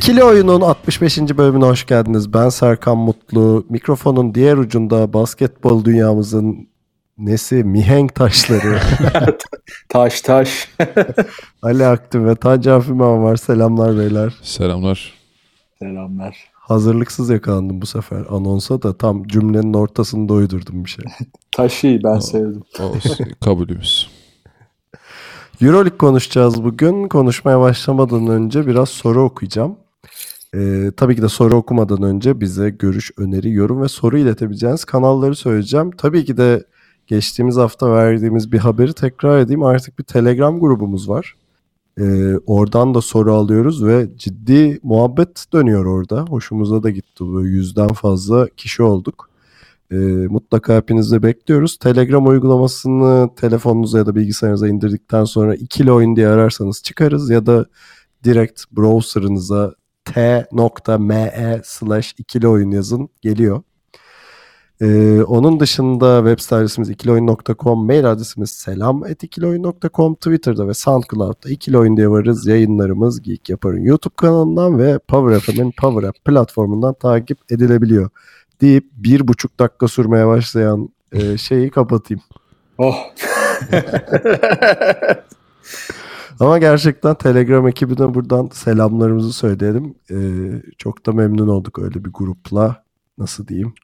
İkili Oyun'un 65. bölümüne hoş geldiniz. Ben Serkan Mutlu. Mikrofonun diğer ucunda basketbol dünyamızın nesi mihenk taşları. Taş taş. Ali Aktin ve Tancan Fümen var. Selamlar beyler. Selamlar. Selamlar. Hazırlıksız yakalandım bu sefer anonsa da tam cümlenin ortasında uydurdum bir şey. Taşı ben sevdim. O kabulümüz. Euroleague konuşacağız bugün. Konuşmaya başlamadan önce biraz soru okuyacağım. Ee, tabii ki de soru okumadan önce bize görüş, öneri, yorum ve soru iletebileceğiniz kanalları söyleyeceğim. Tabii ki de geçtiğimiz hafta verdiğimiz bir haberi tekrar edeyim. Artık bir Telegram grubumuz var. Ee, oradan da soru alıyoruz ve ciddi muhabbet dönüyor orada. Hoşumuza da gitti. Böyle yüzden fazla kişi olduk. Ee, mutlaka hepinizi bekliyoruz. Telegram uygulamasını telefonunuza ya da bilgisayarınıza indirdikten sonra ikili oyun diye ararsanız çıkarız ya da direkt browserınıza t.me slash ikili oyun yazın geliyor. Ee, onun dışında web site adresimiz ikilioyun.com, mail adresimiz selam ikilioyun.com, Twitter'da ve SoundCloud'da ikili oyun diye varız. Yayınlarımız Geek Yapar'ın YouTube kanalından ve Power FM'in Power App platformundan takip edilebiliyor deyip bir buçuk dakika sürmeye başlayan e, şeyi kapatayım. Oh. Ama gerçekten Telegram ekibine buradan selamlarımızı söyleyelim. E, çok da memnun olduk öyle bir grupla. Nasıl diyeyim?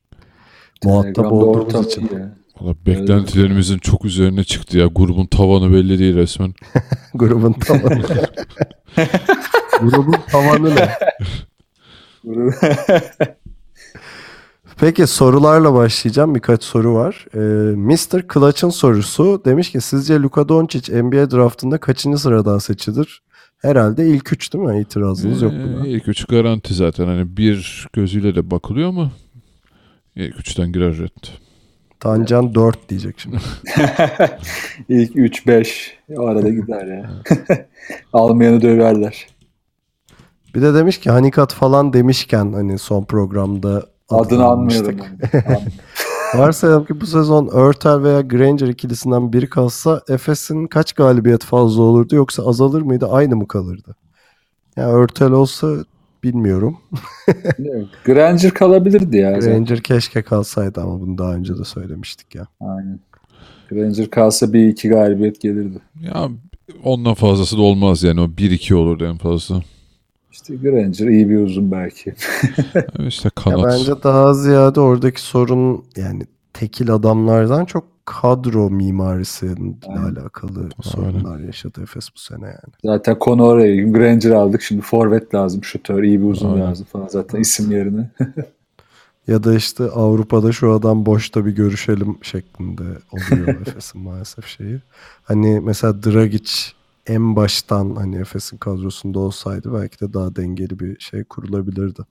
Muhatap olduğumuz için. ya. Valla beklentilerimizin çok üzerine çıktı ya. Grubun tavanı belli değil resmen. Grubun tavanı. Grubun tavanı ne? Peki sorularla başlayacağım. Birkaç soru var. Ee, Mr. Clutch'ın sorusu demiş ki sizce Luka Doncic NBA draftında kaçıncı sıradan seçilir? Herhalde ilk üç değil mi? İtirazınız yok buna. Ee, ilk üç garanti zaten. Hani bir gözüyle de bakılıyor ama ilk üçten girer red. Tancan 4 diyecek şimdi. İlk 3-5 o arada gider ya. Almayanı döverler. Bir de demiş ki Hanikat falan demişken hani son programda Adını anmıştık. anmıyorum. Varsayalım ki bu sezon Örtel veya Granger ikilisinden biri kalsa Efes'in kaç galibiyet fazla olurdu yoksa azalır mıydı aynı mı kalırdı? Yani Örtel olsa bilmiyorum. Granger kalabilirdi ya. zaten. Granger keşke kalsaydı ama bunu daha önce de söylemiştik ya. Aynen. Granger kalsa bir iki galibiyet gelirdi. Ya ondan fazlası da olmaz yani. O 1-2 olurdu en fazla. İşte Granger iyi bir uzun belki. İşte Ya kanat. bence daha ziyade oradaki sorun yani tekil adamlardan çok kadro mimarisiyle Aynen. alakalı sorunlar yaşadı Efes bu sene yani. Zaten konu oraya. Granger aldık. Şimdi forvet lazım. Şutör iyi bir uzun Aynen. lazım falan. Zaten isim yerine. Ya da işte Avrupa'da şu adam boşta bir görüşelim şeklinde oluyor Efes'in maalesef şeyi. Hani mesela Dragic en baştan hani Efes'in kadrosunda olsaydı belki de daha dengeli bir şey kurulabilirdi.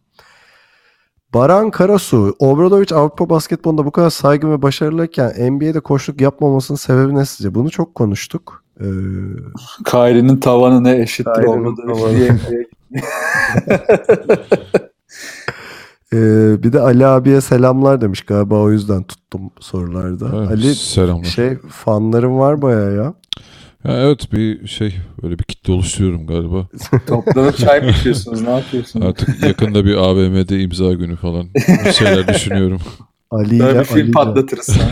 Baran Karasu, Obradoviç Avrupa basketbolunda bu kadar saygın ve başarılıyken NBA'de koçluk yapmamasının sebebi ne sizce? Bunu çok konuştuk. Ee, Kyrie'nin tavanı ne eşittir Kyrie'nin olmadı. tavanı. diye- e, bir de Ali abiye selamlar demiş galiba o yüzden tuttum sorularda. Evet, Ali selamlar. şey fanlarım var baya ya. Ya evet bir şey böyle bir kitle oluşturuyorum galiba. Toplanıp çay mı içiyorsunuz? Ne yapıyorsunuz? Artık yakında bir AVM'de imza günü falan bir şeyler düşünüyorum. Ali Böyle ile bir film Ali ile. patlatırız sana.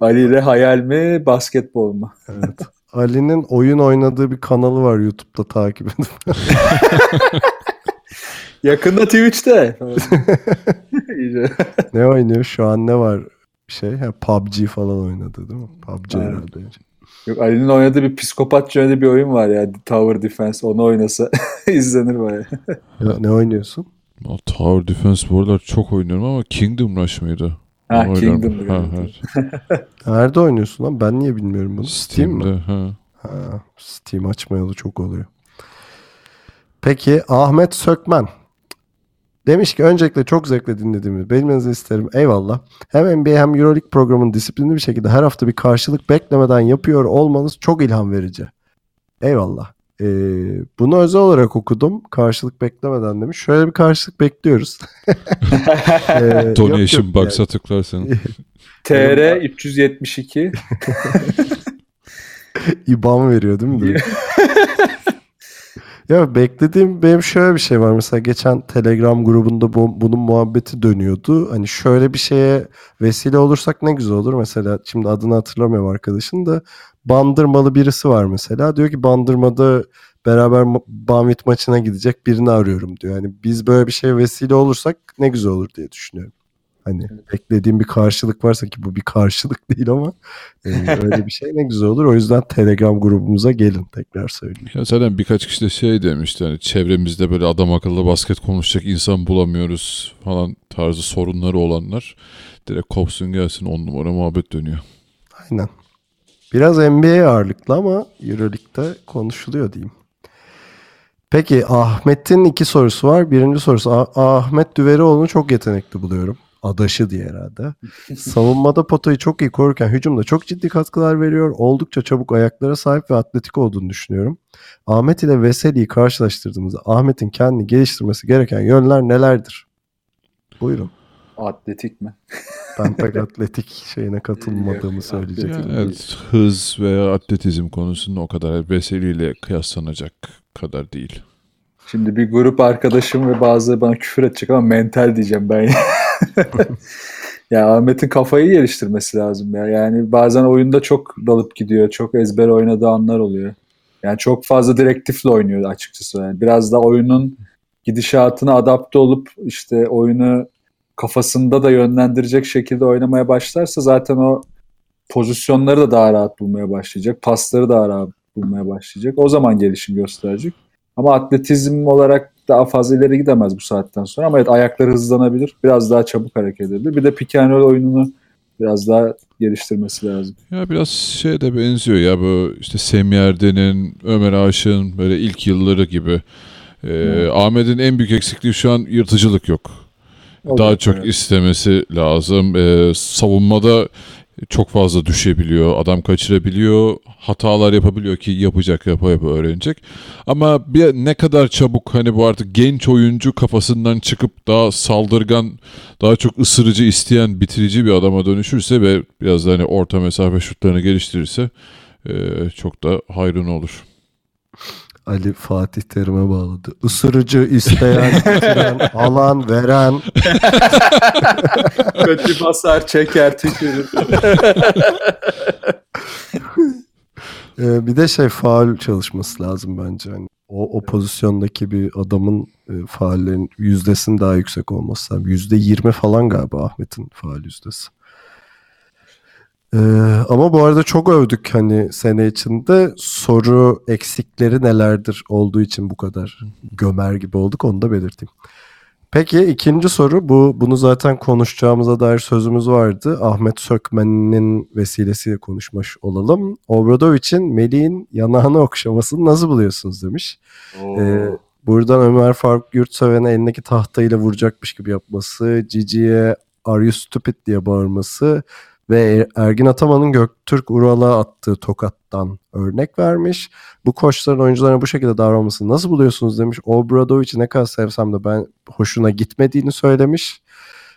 Ali ile hayal mi, basketbol mu? Evet. Ali'nin oyun oynadığı bir kanalı var YouTube'da takip edin. Yakında Twitch'te. İyice. ne oynuyor? Şu an ne var? Şey, ha, PUBG falan oynadı değil mi? PUBG herhalde. Yok, Ali'nin oynadığı bir psikopatça oynadığı bir oyun var ya. Tower Defense. Onu oynasa izlenir baya. Ne, ne oynuyorsun? O Tower Defense bu aralar çok oynuyorum ama Kingdom Rush mıydı? Ha, Onu oynuyorum. Kingdom Ha, evet. Nerede oynuyorsun lan? Ben niye bilmiyorum bunu? Steam mi? Steam'de. Ha. Ha, Steam açmayalı çok oluyor. Peki Ahmet Sökmen. Demiş ki öncelikle çok zevkle dinlediğimi belirmenizi isterim. Eyvallah. Hem NBA hem Euroleague programını disiplinli bir şekilde her hafta bir karşılık beklemeden yapıyor olmanız çok ilham verici. Eyvallah. Ee, bunu özel olarak okudum. Karşılık beklemeden demiş. Şöyle bir karşılık bekliyoruz. Ee, yok Donation yok box'a tıklarsan. TR 372. İBAN veriyor değil mi? ya beklediğim benim şöyle bir şey var. Mesela geçen Telegram grubunda bu, bunun muhabbeti dönüyordu. Hani şöyle bir şeye vesile olursak ne güzel olur. Mesela şimdi adını hatırlamıyorum arkadaşın da bandırmalı birisi var mesela. Diyor ki bandırmada beraber Banvit maçına gidecek birini arıyorum diyor. Yani biz böyle bir şeye vesile olursak ne güzel olur diye düşünüyorum. Hani beklediğim bir karşılık varsa ki bu bir karşılık değil ama e, öyle bir şey ne güzel olur. O yüzden Telegram grubumuza gelin tekrar söyleyeyim. Ya zaten birkaç kişi de şey demişti hani çevremizde böyle adam akıllı basket konuşacak insan bulamıyoruz falan tarzı sorunları olanlar direkt kopsun gelsin on numara muhabbet dönüyor. Aynen. Biraz NBA ağırlıklı ama Euroleague'de konuşuluyor diyeyim. Peki Ahmet'in iki sorusu var. Birinci sorusu Ah- Ahmet Düverioğlu'nu çok yetenekli buluyorum. Adaşı diye herhalde. Savunmada potayı çok iyi korurken hücumda çok ciddi katkılar veriyor. Oldukça çabuk ayaklara sahip ve atletik olduğunu düşünüyorum. Ahmet ile Veseli'yi karşılaştırdığımızda Ahmet'in kendini geliştirmesi gereken yönler nelerdir? Buyurun. Atletik mi? Ben pek atletik şeyine katılmadığımı söyleyecektim. evet, hız veya atletizm konusunda o kadar Veseli ile kıyaslanacak kadar değil. Şimdi bir grup arkadaşım ve bazıları bana küfür edecek ama mental diyeceğim ben. ya Ahmet'in kafayı geliştirmesi lazım ya. Yani bazen oyunda çok dalıp gidiyor. Çok ezber oynadığı anlar oluyor. Yani çok fazla direktifle oynuyor açıkçası. Yani biraz da oyunun gidişatına adapte olup işte oyunu kafasında da yönlendirecek şekilde oynamaya başlarsa zaten o pozisyonları da daha rahat bulmaya başlayacak. Pasları daha rahat bulmaya başlayacak. O zaman gelişim gösterecek. Ama atletizm olarak daha fazla ileri gidemez bu saatten sonra. Ama evet ayakları hızlanabilir. Biraz daha çabuk hareket edebilir. Bir de pick and roll oyununu biraz daha geliştirmesi lazım. Ya biraz şey de benziyor ya bu işte Semih Erden'in, Ömer Aşık'ın böyle ilk yılları gibi. Ee, Ahmet'in en büyük eksikliği şu an yırtıcılık yok. O Daha da- çok evet. istemesi lazım. Ee, savunmada çok fazla düşebiliyor, adam kaçırabiliyor, hatalar yapabiliyor ki yapacak yapa yapa öğrenecek. Ama bir ne kadar çabuk hani bu artık genç oyuncu kafasından çıkıp daha saldırgan, daha çok ısırıcı isteyen, bitirici bir adama dönüşürse ve biraz da hani orta mesafe şutlarını geliştirirse çok da hayrına olur. Ali Fatih Terim'e bağladı. Isırıcı, isteyen, bitiren, alan, veren. Kötü basar, çeker, tükürür. Ee, bir de şey faul çalışması lazım bence. Hani o, o pozisyondaki bir adamın e, faullerin yüzdesinin daha yüksek olması lazım. Yüzde yirmi falan galiba Ahmet'in faul yüzdesi. Ee, ama bu arada çok övdük hani sene içinde soru eksikleri nelerdir olduğu için bu kadar gömer gibi olduk onu da belirteyim. Peki ikinci soru bu bunu zaten konuşacağımıza dair sözümüz vardı. Ahmet Sökmen'in vesilesiyle konuşmuş olalım. Obradovic'in Melih'in yanağını okşamasını nasıl buluyorsunuz demiş. Ee, buradan Ömer Faruk Yurtseven'e elindeki tahtayla vuracakmış gibi yapması, Cici'ye Are you stupid diye bağırması ve Ergin Ataman'ın Göktürk Ural'a attığı tokattan örnek vermiş. Bu koçların oyuncularına bu şekilde davranmasını nasıl buluyorsunuz demiş. Obradovic'i ne kadar sevsem de ben hoşuna gitmediğini söylemiş.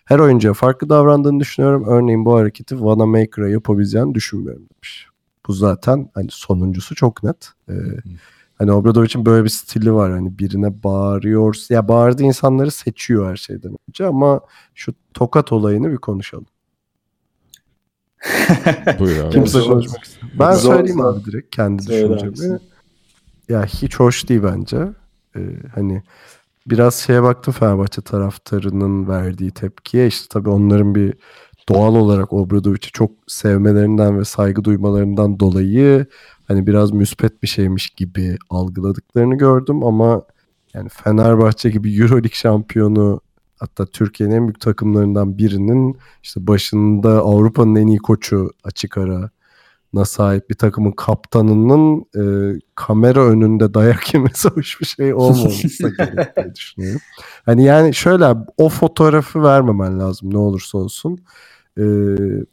Her oyuncuya farklı davrandığını düşünüyorum. Örneğin bu hareketi Vanamaker'a yapabileceğini düşünmüyorum demiş. Bu zaten hani sonuncusu çok net. Ee, hani Obradovic'in böyle bir stili var. Hani birine bağırıyor. Ya bağırdığı insanları seçiyor her şeyden önce ama şu tokat olayını bir konuşalım. Buyur abi. Kimse Zor- konuşmak istemiyor. Ben zor- söyleyeyim abi direkt kendi Söyle düşüncemi. Ya hiç hoş değil bence. Ee, hani biraz şeye baktım Fenerbahçe taraftarının verdiği tepkiye. İşte tabii onların bir doğal olarak Obradovic'i çok sevmelerinden ve saygı duymalarından dolayı hani biraz müspet bir şeymiş gibi algıladıklarını gördüm ama yani Fenerbahçe gibi Euroleague şampiyonu hatta Türkiye'nin en büyük takımlarından birinin işte başında Avrupa'nın en iyi koçu açık ara na sahip bir takımın kaptanının e, kamera önünde dayak yemesi hoş bir şey olmaması gerek diye düşünüyorum. Hani yani şöyle o fotoğrafı vermemen lazım ne olursa olsun. E,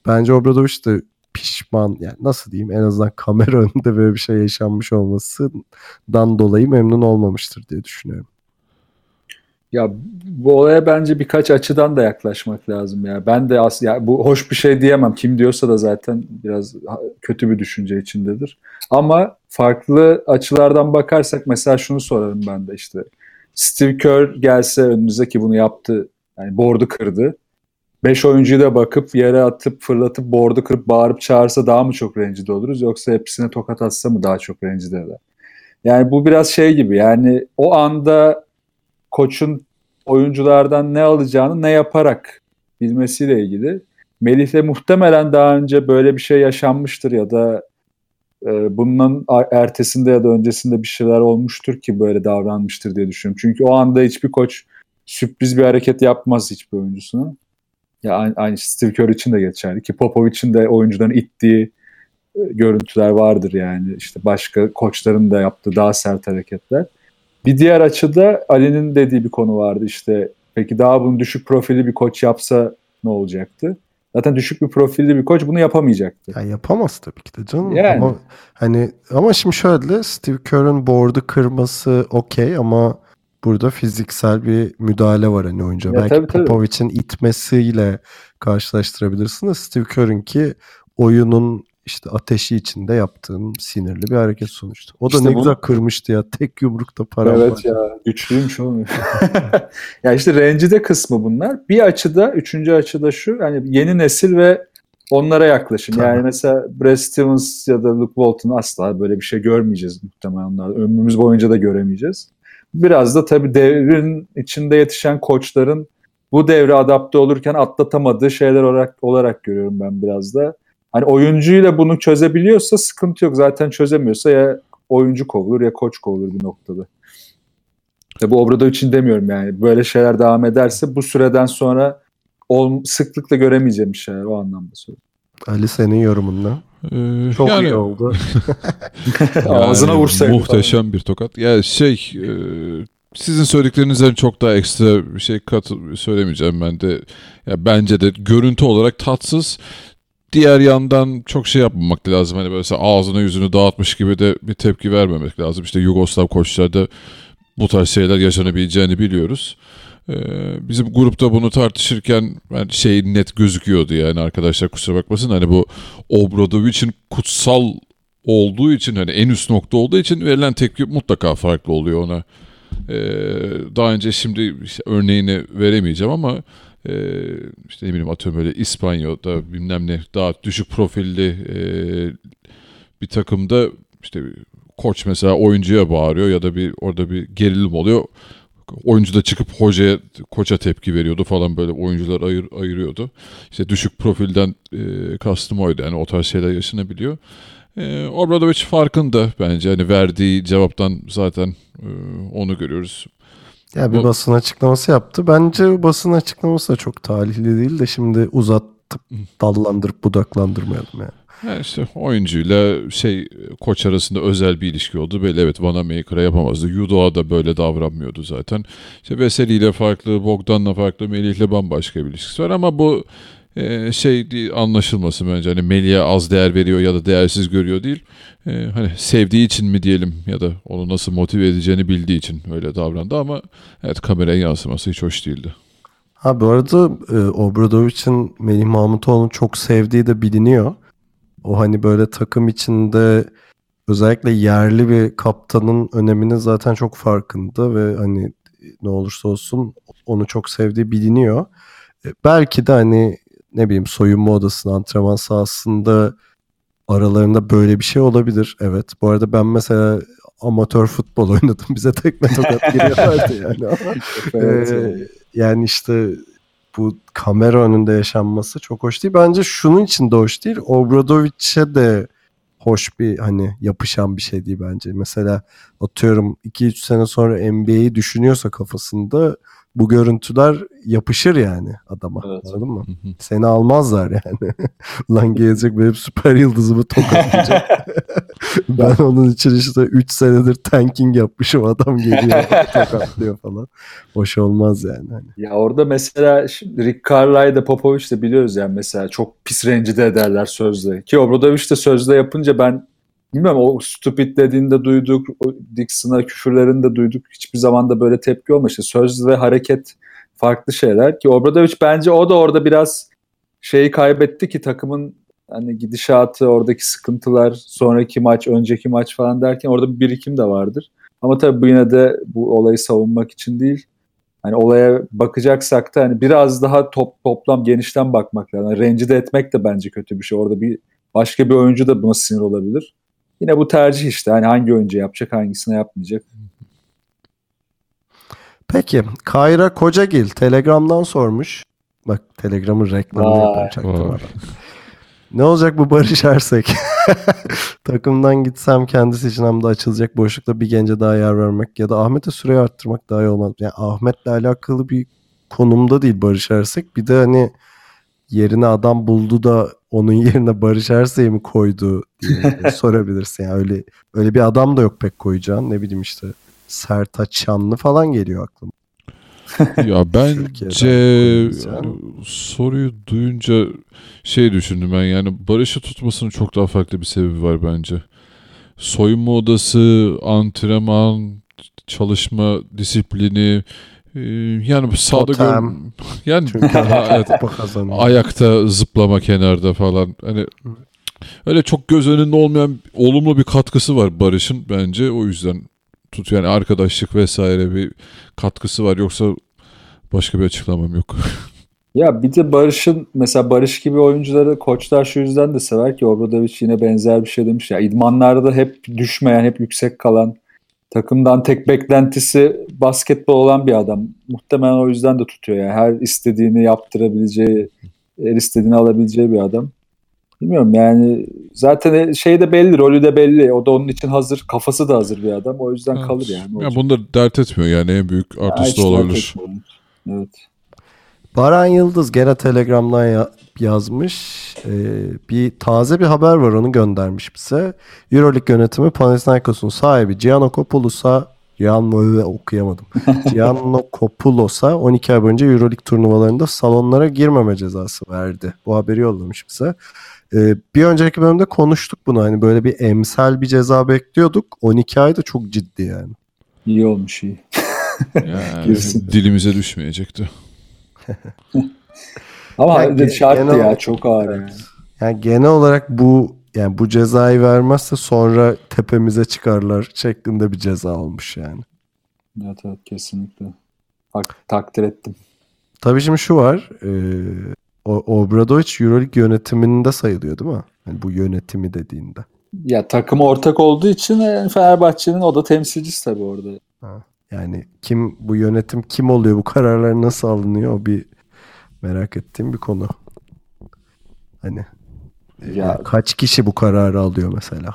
bence Obradoviç de pişman yani nasıl diyeyim en azından kamera önünde böyle bir şey yaşanmış olmasından dolayı memnun olmamıştır diye düşünüyorum. Ya bu olaya bence birkaç açıdan da yaklaşmak lazım ya. Ben de as ya bu hoş bir şey diyemem. Kim diyorsa da zaten biraz kötü bir düşünce içindedir. Ama farklı açılardan bakarsak mesela şunu sorarım ben de işte. Steve Kerr gelse önünüze ki bunu yaptı. Yani board'u kırdı. 5 oyuncuyu da bakıp yere atıp fırlatıp board'u kırıp bağırıp çağırsa daha mı çok rencide oluruz yoksa hepsine tokat atsa mı daha çok rencide eder? Yani bu biraz şey gibi yani o anda koçun oyunculardan ne alacağını ne yaparak bilmesiyle ilgili. Melih'le muhtemelen daha önce böyle bir şey yaşanmıştır ya da e, bunun ertesinde ya da öncesinde bir şeyler olmuştur ki böyle davranmıştır diye düşünüyorum. Çünkü o anda hiçbir koç sürpriz bir hareket yapmaz hiçbir oyuncusuna. Ya aynı, aynı Steve Kerr için de geçerli ki Popovic'in de oyuncuların ittiği e, görüntüler vardır yani. işte başka koçların da yaptığı daha sert hareketler. Bir diğer açıda Ali'nin dediği bir konu vardı işte peki daha bunu düşük profilli bir koç yapsa ne olacaktı? Zaten düşük bir profilli bir koç bunu yapamayacaktı. Ya yapamaz tabii ki de canım. Yani. Ama, hani ama şimdi şöyle Steve Kerr'ın board'u kırması okey ama burada fiziksel bir müdahale var hani oyuncu. Belki Popovic'in itmesiyle karşılaştırabilirsin de Steve Kerr'ın ki oyunun işte ateşi içinde yaptığın sinirli bir hareket sonuçta. O da işte ne bu... güzel kırmıştı ya. Tek yumrukta para Evet var. ya güçlüymüş oğlum. ya işte rencide kısmı bunlar. Bir açıda, üçüncü açıda şu yani yeni nesil ve onlara yaklaşın. Tabii. Yani mesela Brad Stevens ya da Luke Walton asla böyle bir şey görmeyeceğiz muhtemelen onlar. Ömrümüz boyunca da göremeyeceğiz. Biraz da tabii devrin içinde yetişen koçların bu devre adapte olurken atlatamadığı şeyler olarak olarak görüyorum ben biraz da. Hani oyuncuyla bunu çözebiliyorsa sıkıntı yok. Zaten çözemiyorsa ya oyuncu kovulur ya koç kovulur bir noktada. Tabi Obrado için demiyorum yani. Böyle şeyler devam ederse bu süreden sonra ol, sıklıkla göremeyeceğim şeyler o anlamda söylüyorum. Ali senin yorumunla. Ee, Çok yani, iyi oldu. yani, Ağzına vursaydı. Muhteşem falan. bir tokat. Ya yani şey e, sizin söylediklerinizden çok daha ekstra bir şey kat söylemeyeceğim ben de. Ya bence de görüntü olarak tatsız diğer yandan çok şey yapmamak lazım. Hani böyle ağzını yüzünü dağıtmış gibi de bir tepki vermemek lazım. İşte Yugoslav koçlarda bu tarz şeyler yaşanabileceğini biliyoruz. Ee, bizim grupta bunu tartışırken ben şey net gözüküyordu yani arkadaşlar kusura bakmasın. Hani bu Obradovic'in kutsal olduğu için hani en üst nokta olduğu için verilen tepki mutlaka farklı oluyor ona. Ee, daha önce şimdi işte örneğini veremeyeceğim ama e, işte ne bileyim atıyorum böyle İspanya'da bilmem ne daha düşük profilli e, bir takımda işte koç mesela oyuncuya bağırıyor ya da bir orada bir gerilim oluyor. Oyuncu da çıkıp hocaya, koça tepki veriyordu falan böyle oyuncular ayır, ayırıyordu. İşte düşük profilden e, kastım oydu yani o tarz şeyler yaşanabiliyor. E, Obradovic farkında bence hani verdiği cevaptan zaten e, onu görüyoruz. Ya bir o... basın açıklaması yaptı. Bence basın açıklaması da çok talihli değil de şimdi uzatıp dallandırıp budaklandırmayalım yani. Yani işte oyuncuyla şey koç arasında özel bir ilişki oldu. Böyle evet Vanamaker'a yapamazdı. Yudo'a da böyle davranmıyordu zaten. İşte Veseli ile farklı, Bogdan'la farklı, Melih'le bambaşka bir ilişkisi var ama bu e, şey anlaşılması bence. Hani Melih'e az değer veriyor ya da değersiz görüyor değil. E, hani sevdiği için mi diyelim ya da onu nasıl motive edeceğini bildiği için öyle davrandı ama evet kameraya yansıması hiç hoş değildi. Ha bu arada e, Obradovic'in Melih Mahmutoğlu'nu çok sevdiği de biliniyor. O hani böyle takım içinde özellikle yerli bir kaptanın önemini zaten çok farkında ve hani ne olursa olsun onu çok sevdiği biliniyor. E, belki de hani ne bileyim soyunma odasında, antrenman sahasında aralarında böyle bir şey olabilir. Evet. Bu arada ben mesela amatör futbol oynadım. Bize tekme tokat giriyorlardı yani. evet, ee, yani işte bu kamera önünde yaşanması çok hoş değil. Bence şunun için de hoş değil. Obradovic'e de hoş bir hani yapışan bir şey değil bence. Mesela atıyorum 2-3 sene sonra NBA'yi düşünüyorsa kafasında bu görüntüler yapışır yani adama. Evet. Anladın mı? Seni almazlar yani. Lan gelecek benim süper yıldızımı tokatlayacak. ben onun için işte 3 senedir tanking yapmışım adam geliyor tokatlıyor falan. Hoş olmaz yani. Hani. Ya orada mesela şimdi Rick Carlisle Popovic de biliyoruz yani mesela çok pis rencide ederler sözle. Ki Obradovic de sözle yapınca ben bilmiyorum o stupid dediğinde duyduk, Dixon'a küfürlerini de duyduk. Hiçbir zaman da böyle tepki olmamıştı. Söz ve hareket farklı şeyler ki Obradovic bence o da orada biraz şeyi kaybetti ki takımın hani gidişatı, oradaki sıkıntılar, sonraki maç, önceki maç falan derken orada bir birikim de vardır. Ama tabii bu yine de bu olayı savunmak için değil. Hani olaya bakacaksak da hani biraz daha top toplam genişten bakmak lazım. Yani rencide etmek de bence kötü bir şey. Orada bir başka bir oyuncu da buna sinir olabilir. Yine bu tercih işte. Hani hangi oyuncu yapacak, hangisine yapmayacak. Peki Kayra Kocagil Telegram'dan sormuş. Bak Telegram'ın reklamını. Vay. Ne olacak bu Barış Ersek? Takımdan gitsem kendisi için hem de açılacak boşlukta bir gence daha yer vermek ya da Ahmet'e süreyi arttırmak daha iyi olmaz. Yani Ahmet'le alakalı bir konumda değil Barış Ersek. Bir de hani yerine adam buldu da onun yerine Barış Ersek'i mi koydu diye sorabilirsin. Yani öyle öyle bir adam da yok pek koyacağın. Ne bileyim işte Sertaç Şanlı falan geliyor aklıma. Ya bence soruyu duyunca şey düşündüm ben yani Barış'ı tutmasının çok daha farklı bir sebebi var bence. Soyunma odası, antrenman, çalışma disiplini e, yani sahada gör yani Çünkü evet, ayakta zıplama kenarda falan. Hani öyle çok göz önünde olmayan olumlu bir katkısı var Barış'ın bence. O yüzden tut yani arkadaşlık vesaire bir katkısı var. Yoksa başka bir açıklamam yok. Ya bir de Barış'ın mesela Barış gibi oyuncuları koçlar şu yüzden de sever ki Obradovic yine benzer bir şey demiş ya. İdmanlarda hep düşmeyen, hep yüksek kalan takımdan tek beklentisi basketbol olan bir adam. Muhtemelen o yüzden de tutuyor yani. Her istediğini yaptırabileceği, her istediğini alabileceği bir adam. Bilmiyorum yani zaten şey de belli, rolü de belli. O da onun için hazır, kafası da hazır bir adam. O yüzden kalır yani. Ya bunu da dert etmiyor yani en büyük Ya artısı da olabilir. Evet. Baran Yıldız gene Telegram'dan ya- yazmış. Ee, bir taze bir haber var onu göndermiş bize. Euroleague yönetimi Panathinaikos'un sahibi Giannakopoulos Gian okuyamadım. Giannokopoulos'a 12 ay boyunca Euroleague turnuvalarında salonlara girmeme cezası verdi. Bu haberi yollamış bize. Ee, bir önceki bölümde konuştuk bunu. Hani böyle bir emsal bir ceza bekliyorduk. 12 ay da çok ciddi yani. İyi olmuş iyi. Yani dilimize düşmeyecekti. Ama Yani şarttı genel- ya çok ağır yani. Yani genel olarak bu yani bu cezayı vermezse sonra tepemize çıkarlar şeklinde bir ceza olmuş yani. Evet evet kesinlikle. Tak, takdir ettim. Tabii şimdi şu var. E, o Obradovic Euroleague yönetiminde sayılıyor değil mi? Yani bu yönetimi dediğinde. Ya takım ortak olduğu için e, Fenerbahçe'nin o da temsilcisi tabii orada. Yani kim bu yönetim kim oluyor? Bu kararlar nasıl alınıyor? O bir merak ettiğim bir konu. Hani Ya kaç kişi bu kararı alıyor mesela?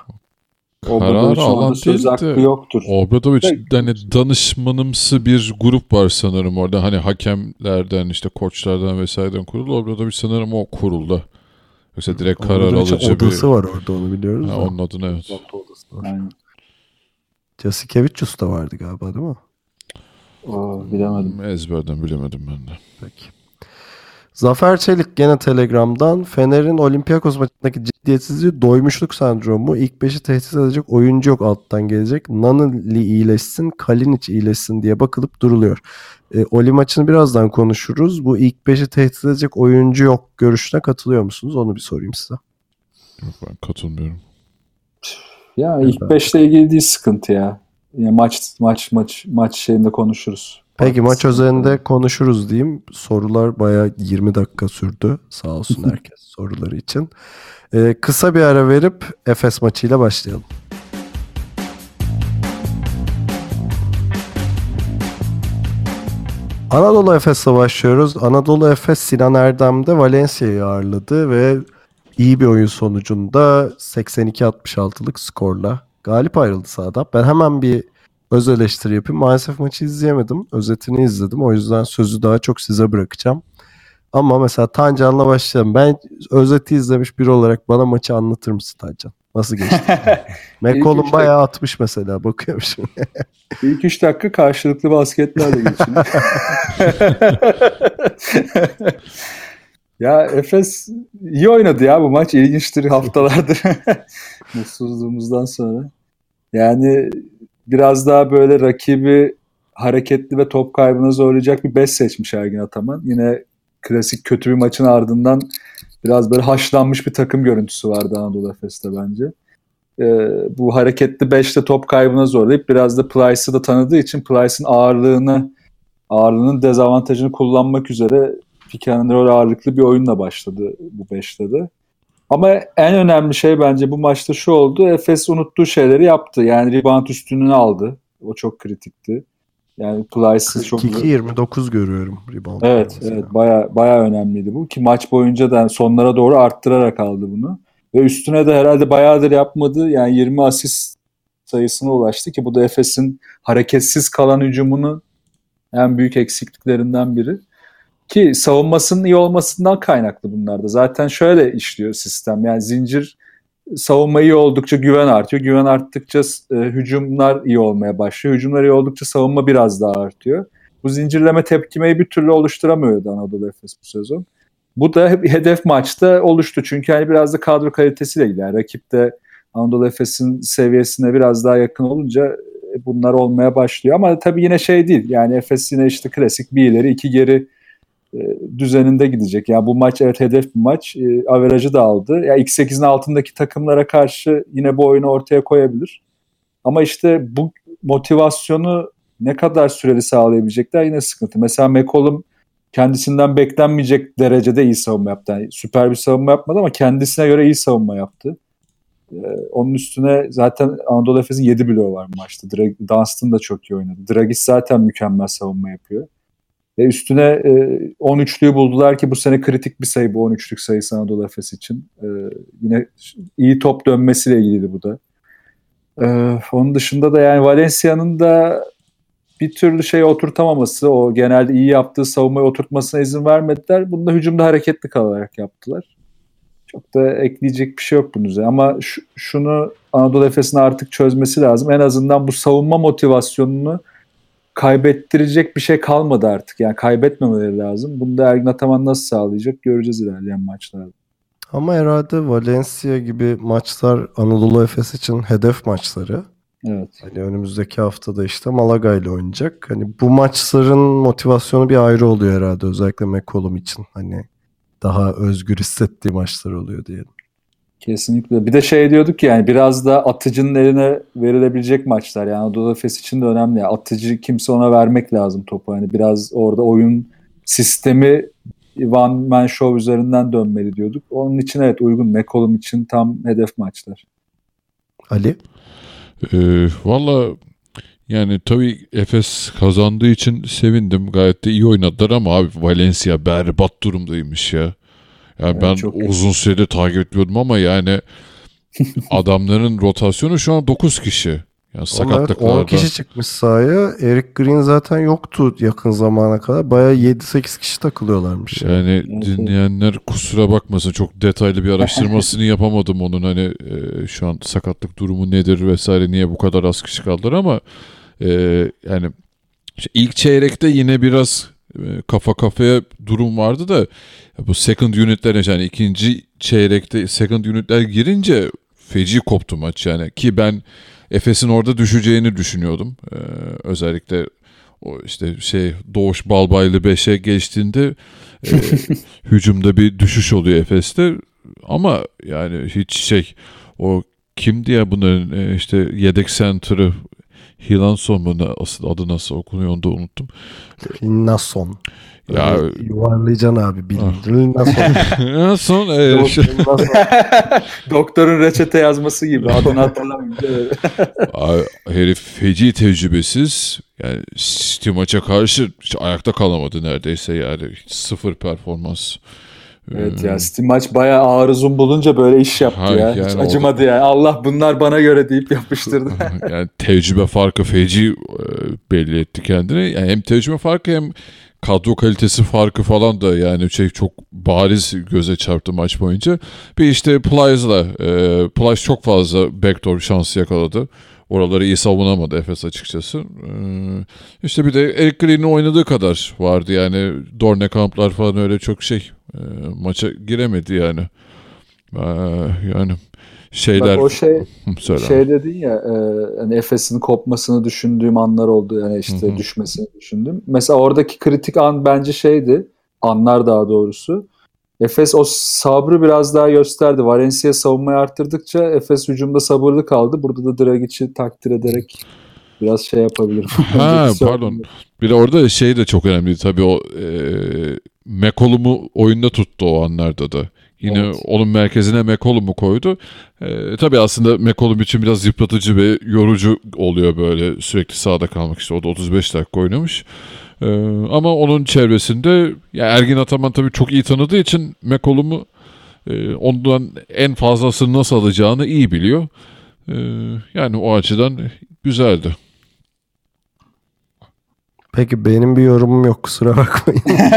hiç alan orada söz değil de- hakkı yoktur. Obradovic Peki. hani danışmanımsı bir grup var sanırım orada. Hani hakemlerden işte koçlardan vesaireden kurulu. Obradovic sanırım o kurulda. Yoksa direkt karar Obradovic'in alıcı bir... odası var orada onu biliyoruz. Ha, onun adını evet. Yani, Jasikevicius da vardı galiba değil mi? o, bilemedim. Ezberden bilemedim ben de. Peki. Zafer Çelik gene Telegram'dan Fener'in Olympiakos maçındaki ciddiyetsizliği doymuşluk sendromu. İlk beşi tehdit edecek oyuncu yok alttan gelecek. Naneli iyileşsin, Kalinic iyileşsin diye bakılıp duruluyor. E, Oli maçını birazdan konuşuruz. Bu ilk beşi tehdit edecek oyuncu yok görüşüne katılıyor musunuz? Onu bir sorayım size. Yok ben katılmıyorum. Ya ilk beşle ilgili değil sıkıntı ya. Ya maç maç maç maç şeyinde konuşuruz. Peki maç özelinde konuşuruz diyeyim. Sorular bayağı 20 dakika sürdü. Sağ olsun herkes soruları için. E, kısa bir ara verip Efes maçıyla başlayalım. Anadolu Efes'le başlıyoruz. Anadolu Efes Sinan Erdem'de Valencia'yı ağırladı ve iyi bir oyun sonucunda 82-66'lık skorla galip ayrıldı sahada. Ben hemen bir öz eleştiri yapayım. Maalesef maçı izleyemedim. Özetini izledim. O yüzden sözü daha çok size bırakacağım. Ama mesela Tancan'la başlayalım. Ben özeti izlemiş biri olarak bana maçı anlatır mısın Tancan? Nasıl geçti? McCollum bayağı atmış mesela. Bakıyorum şimdi. İlk 3 dakika karşılıklı basketlerle geçiyor. ya Efes iyi oynadı ya bu maç. İlginçtir haftalardır. Mutsuzluğumuzdan sonra. Yani biraz daha böyle rakibi hareketli ve top kaybına zorlayacak bir 5 seçmiş Ergin Ataman. Yine klasik kötü bir maçın ardından biraz böyle haşlanmış bir takım görüntüsü vardı Anadolu Efes'te bence. Ee, bu hareketli 5'te top kaybına zorlayıp biraz da Plyce'ı da tanıdığı için Plyce'ın ağırlığını ağırlığının dezavantajını kullanmak üzere pick and roll ağırlıklı bir oyunla başladı bu 5'te de. Ama en önemli şey bence bu maçta şu oldu. Efes unuttuğu şeyleri yaptı. Yani rebound üstünlüğünü aldı. O çok kritikti. Yani Plyce'ı çok... 42-29 görüyorum rebound. Evet, mesela. evet baya baya önemliydi bu ki maç boyunca da sonlara doğru arttırarak aldı bunu. Ve üstüne de herhalde bayağıdır yapmadı. Yani 20 asist sayısına ulaştı ki bu da Efes'in hareketsiz kalan hücumunu en büyük eksikliklerinden biri. Ki savunmasının iyi olmasından kaynaklı bunlar da. Zaten şöyle işliyor sistem. Yani zincir savunma iyi oldukça güven artıyor. Güven arttıkça e, hücumlar iyi olmaya başlıyor. Hücumlar iyi oldukça savunma biraz daha artıyor. Bu zincirleme tepkimeyi bir türlü oluşturamıyordu Anadolu Efes bu sezon. Bu da hedef maçta oluştu. Çünkü hani biraz da kadro kalitesiyle. Yani rakip de Anadolu Efes'in seviyesine biraz daha yakın olunca e, bunlar olmaya başlıyor. Ama tabii yine şey değil. Yani Efes yine işte klasik bir ileri iki geri düzeninde gidecek. Yani bu maç evet hedef bir maç. E, averajı da aldı. Ya yani X8'in altındaki takımlara karşı yine bu oyunu ortaya koyabilir. Ama işte bu motivasyonu ne kadar süreli sağlayabilecekler yine sıkıntı. Mesela McCollum kendisinden beklenmeyecek derecede iyi savunma yaptı. Yani süper bir savunma yapmadı ama kendisine göre iyi savunma yaptı. Ee, onun üstüne zaten Anadolu Efes'in 7 bloğu var maçta. Drag, Dunstan da çok iyi oynadı. Dragis zaten mükemmel savunma yapıyor. Ve üstüne e, 13'lüğü buldular ki bu sene kritik bir sayı bu 13'lük sayısı Anadolu Efes için. E, yine iyi top dönmesiyle ilgili bu da. E, onun dışında da yani Valencia'nın da bir türlü şey oturtamaması, o genelde iyi yaptığı savunmayı oturtmasına izin vermediler. Bunu da hücumda hareketli kalarak yaptılar. Çok da ekleyecek bir şey yok bunun üzerine. Ama şu, şunu Anadolu Efes'in artık çözmesi lazım. En azından bu savunma motivasyonunu kaybettirecek bir şey kalmadı artık. Yani kaybetmemeleri lazım. Bunu da Ergin Ataman nasıl sağlayacak göreceğiz ilerleyen maçlarda. Ama herhalde Valencia gibi maçlar Anadolu Efes için hedef maçları. Evet. Hani önümüzdeki haftada işte Malaga ile oynayacak. Hani bu maçların motivasyonu bir ayrı oluyor herhalde özellikle McCollum için. Hani daha özgür hissettiği maçlar oluyor diyelim. Kesinlikle. Bir de şey diyorduk yani biraz da atıcının eline verilebilecek maçlar. Yani Anadolu Efes için de önemli. Atıcı kimse ona vermek lazım topu. Hani biraz orada oyun sistemi one man show üzerinden dönmeli diyorduk. Onun için evet uygun. McCollum için tam hedef maçlar. Ali? Ee, Valla yani tabii Efes kazandığı için sevindim. Gayet de iyi oynadılar ama abi Valencia berbat durumdaymış ya. Yani Evet, ben çok uzun süredir takip etmiyordum ama yani adamların rotasyonu şu an 9 kişi. Yani sakatlıklarda. 10 kişi çıkmış sahaya. Eric Green zaten yoktu yakın zamana kadar. Bayağı 7-8 kişi takılıyorlarmış. Yani. Yani dinleyenler kusura bakmasın çok detaylı bir araştırmasını yapamadım onun hani e, şu an sakatlık durumu nedir vesaire niye bu kadar az kişi kaldılar ama e, yani işte ilk çeyrekte yine biraz kafa kafaya durum vardı da bu second unitler yani ikinci çeyrekte second unitler girince feci koptu maç yani. Ki ben Efes'in orada düşeceğini düşünüyordum. E, özellikle o işte şey Doğuş Balbaylı 5'e geçtiğinde e, hücumda bir düşüş oluyor Efes'te. Ama yani hiç şey o kimdi ya bunların e, işte yedek center'ı Hilanson mu ne- asıl adı nasıl okunuyor onu da unuttum. Nason. Ya Böyle yuvarlayacaksın abi bildiğin. Nason. Hilanson e. Doktorun reçete yazması gibi. Adını. Abi, herif feci tecrübesiz. Yani City maça karşı ayakta kalamadı neredeyse yani. Sıfır performans. Evet Ee, ya Steam maç bayağı ağır uzun bulunca böyle iş yaptı Ha, ya. yani Hiç acımadı yani. Allah bunlar bana göre deyip yapıştırdı. yani tecrübe farkı feci e, belli etti kendini. Yani hem tecrübe farkı hem kadro kalitesi farkı falan da yani şey çok bariz göze çarptı maç boyunca. Bir işte Plyce'la e, Plyce çok fazla backdoor şansı yakaladı. Oraları iyi savunamadı Efes açıkçası. E, işte bir de Eric Green'in oynadığı kadar vardı yani Dorne kamplar falan öyle çok şey e, maça giremedi yani. E, yani şeyler Bak o şey söyle. şey dedin ya e, hani Efes'in kopmasını düşündüğüm anlar oldu. Yani işte Hı hı. düşmesini düşündüm. Mesela oradaki kritik an bence şeydi. Anlar daha doğrusu. Efes o sabrı biraz daha gösterdi. Valencia savunmayı arttırdıkça Efes hücumda sabırlı kaldı. Burada da Dragic'i takdir ederek biraz şey yapabilirim. Ha pardon. Bir de orada şey de çok önemli tabii o e, McCollum'u oyunda tuttu o anlarda da. Yine Evet. onun merkezine McCollum'u koydu. E, tabii aslında McCollum için biraz yıpratıcı ve yorucu oluyor böyle sürekli sahada kalmak işte. O da 35 dakika oynamış. E, ama onun çevresinde ya Ergin Ataman tabii çok iyi tanıdığı için McCollum'u e, ondan en fazlasını nasıl alacağını iyi biliyor. E, yani o açıdan güzeldi. Peki benim bir yorumum yok kusura bakmayın.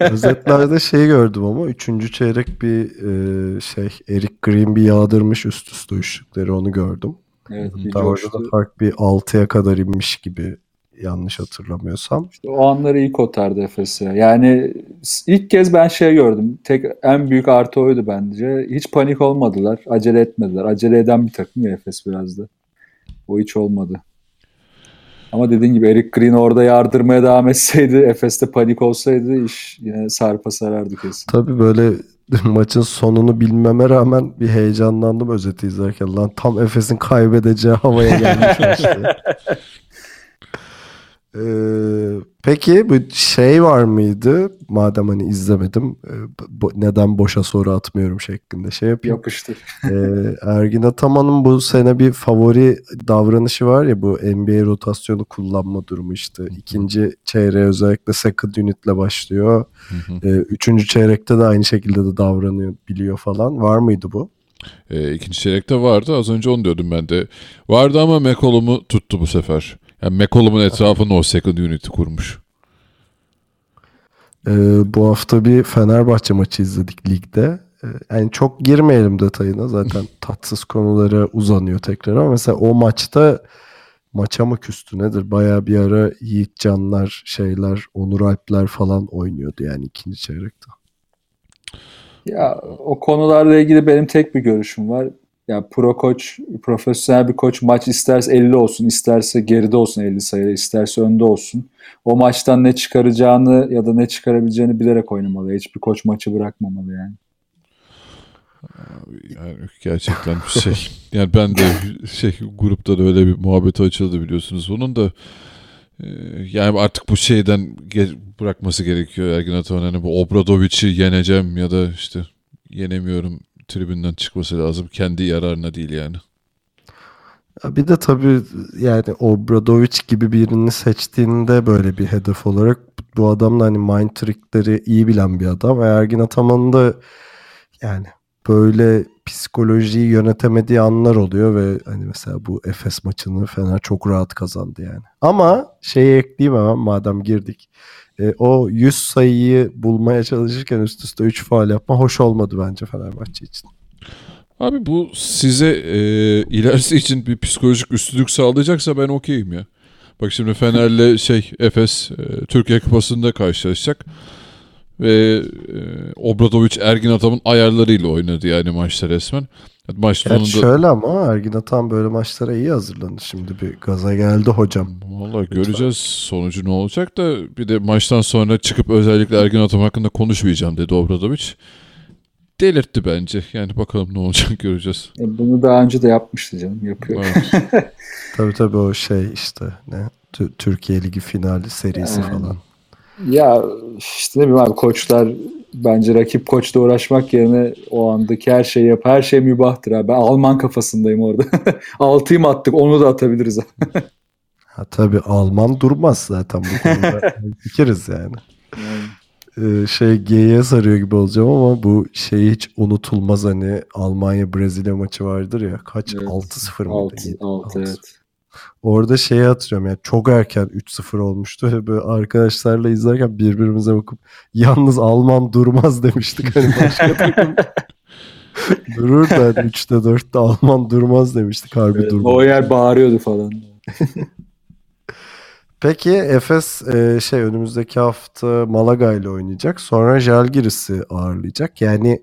Özetlerde şey gördüm ama 3. çeyrek bir e, şey Eric Green bir yağdırmış üst üste üçlükleri onu gördüm. Evet, Daha orada da fark bir 6'ya kadar inmiş gibi yanlış hatırlamıyorsam. O anları iyi kotardı Efes'e. Yani ilk kez ben şey gördüm. Tek en büyük artı oydu bence. Hiç panik olmadılar. Acele etmediler. Acele eden bir takım ya Efes biraz da. O hiç olmadı. Ama dediğin gibi Eric Green orada yardırmaya devam etseydi, Efes'te panik olsaydı iş yine sarpa sarardı kesin. Tabii böyle maçın sonunu bilmeme rağmen bir heyecanlandım özeti izlerken. Lan tam Efes'in kaybedeceği havaya gelmiş işte. Ee, peki bu şey var mıydı? Madem hani izlemedim e, bo- neden boşa soru atmıyorum şeklinde şey yapayım. Yapıştır. Ee, Ergin Ataman'ın bu sene bir favori davranışı var ya bu NBA rotasyonu kullanma durumu işte. ikinci çeyreğe özellikle second unit'le başlıyor. Ee, üçüncü çeyrekte de aynı şekilde de davranıyor biliyor falan. Var mıydı bu? E, ikinci çeyrekte vardı. Az önce onu diyordum ben de. Vardı ama McCollum'u tuttu bu sefer. Yani McCollum'un etrafında o second unit'i kurmuş. Ee, bu hafta bir Fenerbahçe maçı izledik ligde. Ee, yani çok girmeyelim detayına zaten tatsız konulara uzanıyor tekrar ama mesela o maçta maça mı küstü nedir? Bayağı bir ara Yiğit Canlar, şeyler, Onur Alpler falan oynuyordu yani ikinci çeyrekte. Ya o konularla ilgili benim tek bir görüşüm var. Ya pro koç, profesyonel bir koç maç isterse 50 olsun, isterse geride olsun 50 sayıda, isterse önde olsun. O maçtan ne çıkaracağını ya da ne çıkarabileceğini bilerek oynamalı. Hiçbir koç maçı bırakmamalı yani. Yani gerçekten bir şey. Yani ben de şey grupta da öyle bir muhabbeti açıldı biliyorsunuz. Onun da e, yani artık bu şeyden bırakması gerekiyor Ergin Ataman. Hani bu Obradovic'i yeneceğim ya da işte yenemiyorum tribünden çıkması lazım. Kendi yararına değil yani. Ya Bir de tabii yani Obradovic gibi birini seçtiğinde böyle bir hedef olarak bu adam da hani mind trickleri iyi bilen bir adam. Ve Ergin Ataman'ın da yani böyle psikolojiyi yönetemediği anlar oluyor ve hani mesela bu Efes maçını Fener çok rahat kazandı yani. Ama şeyi ekleyeyim hemen madem girdik. E, o 100 sayıyı bulmaya çalışırken üst üste 3 faal yapma hoş olmadı bence Fenerbahçe için. Abi bu size e, ilerisi için bir psikolojik üstünlük sağlayacaksa ben okeyim ya. Bak şimdi Fener'le şey Efes e, Türkiye Kupası'nda karşılaşacak. Ve e, Obradoviç Ergin Atam'ın ayarlarıyla oynadı yani maçta resmen. Maç sonunda şöyle ama Ergin Atan böyle maçlara iyi hazırlanır. Şimdi bir gaza geldi hocam. Vallahi göreceğiz sonucu ne olacak da bir de maçtan sonra çıkıp özellikle Ergin Atam hakkında konuşmayacağım dedi Obradoviç. Delirtti bence. Yani bakalım ne olacak göreceğiz. E, bunu daha önce de yapmıştı canım. Yapıyor. Evet. Tabii tabii o şey işte ne Tü- Türkiye Ligi finali serisi Aynen. falan. Ya işte ne bileyim abi koçlar bence rakip koçla uğraşmak yerine o andaki her şeyi yap. Her şey mübahtır abi. Ben Alman kafasındayım orada. Altıyı mı attık onu da atabiliriz. Ha tabii Alman durmaz zaten bu konuda. Fikiriz yani. e, şey G'ye sarıyor gibi olacağım ama bu şey hiç unutulmaz hani Almanya Brezilya maçı vardır ya kaç Evet. 6-0 mıydı? 6, 7, 6 evet. Orada şeyi hatırlıyorum yani çok erken 3-0 olmuştu böyle arkadaşlarla izlerken birbirimize bakıp yalnız Alman durmaz demiştik hani başka takım durur da hani 3'te 4'te Alman durmaz demiştik harbi Evet, durmaz. o yer bağırıyordu falan. Peki Efes e, şey önümüzdeki hafta Malaga ile oynayacak. Sonra Žalgiris'i ağırlayacak. Yani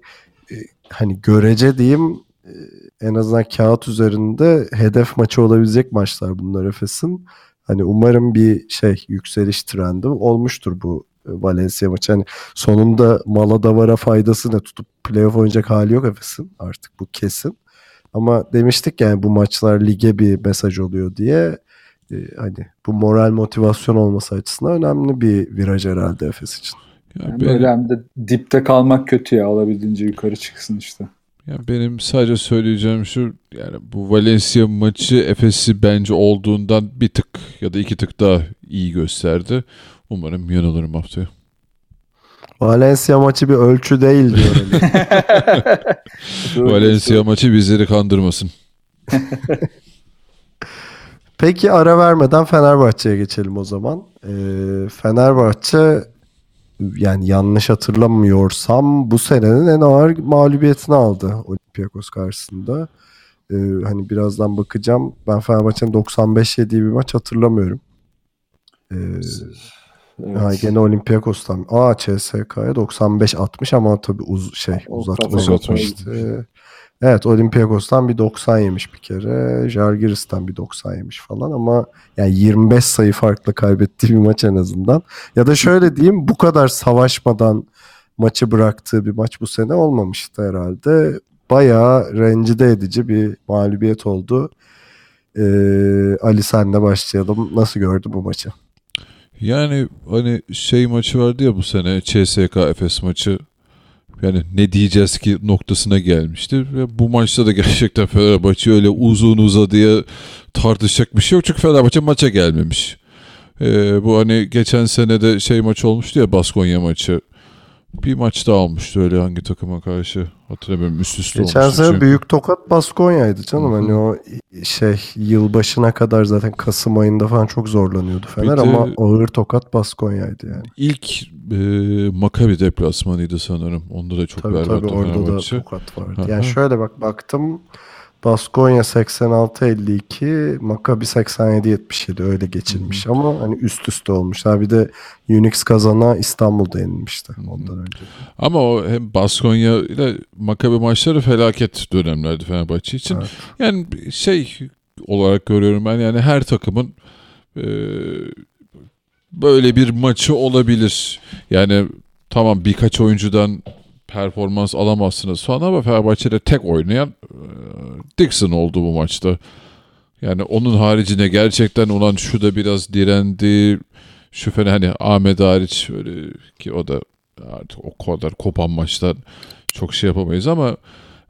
e, hani görece diyeyim e, en azından kağıt üzerinde hedef maçı olabilecek maçlar bunlar Efes'in. Hani umarım bir şey yükseliş trendi olmuştur bu e, Valencia maçı. Hani sonunda Maladavara faydası ne tutup playoff oynayacak hali yok Efes'in artık bu kesin. Ama demiştik yani bu maçlar lige bir mesaj oluyor diye e, hani bu moral motivasyon olması açısından önemli bir viraj herhalde Efes için. Ya Yani benim, böyle hem de dipte kalmak kötü ya. Olabildiğince yukarı çıksın işte. Ya benim sadece söyleyeceğim şu yani bu Valencia maçı Efes'i bence olduğundan bir tık ya da iki tık daha iyi gösterdi. Umarım yanılırım haftaya. Valencia maçı bir ölçü değil diyor. Ali. Valencia maçı bizleri kandırmasın. Peki ara vermeden Fenerbahçe'ye geçelim o zaman. Ee, Fenerbahçe yani yanlış hatırlamıyorsam bu senenin en ağır mağlubiyetini aldı Olympiakos karşısında. Ee, hani birazdan bakacağım. Ben Fenerbahçe'nin 95 yediği bir maç hatırlamıyorum. Ee, Evet. Ha, gene Olympiakos'tan. Aa CSK'ya 95-60 ama tabii uz şey uzatma gitmişti. Evet Olympiakos'tan bir 90 yemiş bir kere. Žalgiris'ten bir 90 yemiş falan ama yani 25 sayı farklı kaybettiği bir maç en azından. Ya da şöyle diyeyim bu kadar savaşmadan maçı bıraktığı bir maç bu sene olmamıştı herhalde. Bayağı rencide edici bir mağlubiyet oldu. Ee, Ali senle başlayalım. Nasıl gördün bu maçı? Yani hani şey maçı vardı ya bu sene CSK Efes maçı. Yani ne diyeceğiz ki noktasına gelmişti. Ve bu maçta da gerçekten Fenerbahçe öyle uzun uzadıya tartışacak bir şey yok. Çünkü Fenerbahçe maça gelmemiş. Ee, bu hani geçen sene de şey maç olmuştu ya Baskonya maçı. Bir maç daha olmuştu öyle hangi takıma karşı hatırlamıyorum üst üste Geçen olmuştu. çünkü. büyük tokat Baskonya'ydı canım. Hı hı. Hani o şey yılbaşına kadar zaten Kasım ayında falan çok zorlanıyordu Fener Bir ama ağır tokat Baskonya'ydı yani. İlk e, Maccabi deplasmanıydı sanırım. Onda da çok Tabii berbat tabii orada da tokat vardı. Hı hı. Yani şöyle bak baktım Baskonya 86-52, Maccabi 87-77 öyle geçilmiş ama hani üst üste olmuşlar. Bir de Unix kazana İstanbul'da yenilmişti ondan önce. Ama o hem Baskonya ile Maccabi maçları felaket dönemlerdi Fenerbahçe için. Evet. Yani şey olarak görüyorum ben yani her takımın e, böyle bir maçı olabilir. Yani tamam birkaç oyuncudan performans alamazsınız falan ama Fenerbahçe'de tek oynayan e, Dixon oldu bu maçta. Yani onun haricinde gerçekten olan şu da biraz direndi. Şu fena hani Ahmet hariç öyle ki o da artık o kadar kopan maçtan çok şey yapamayız ama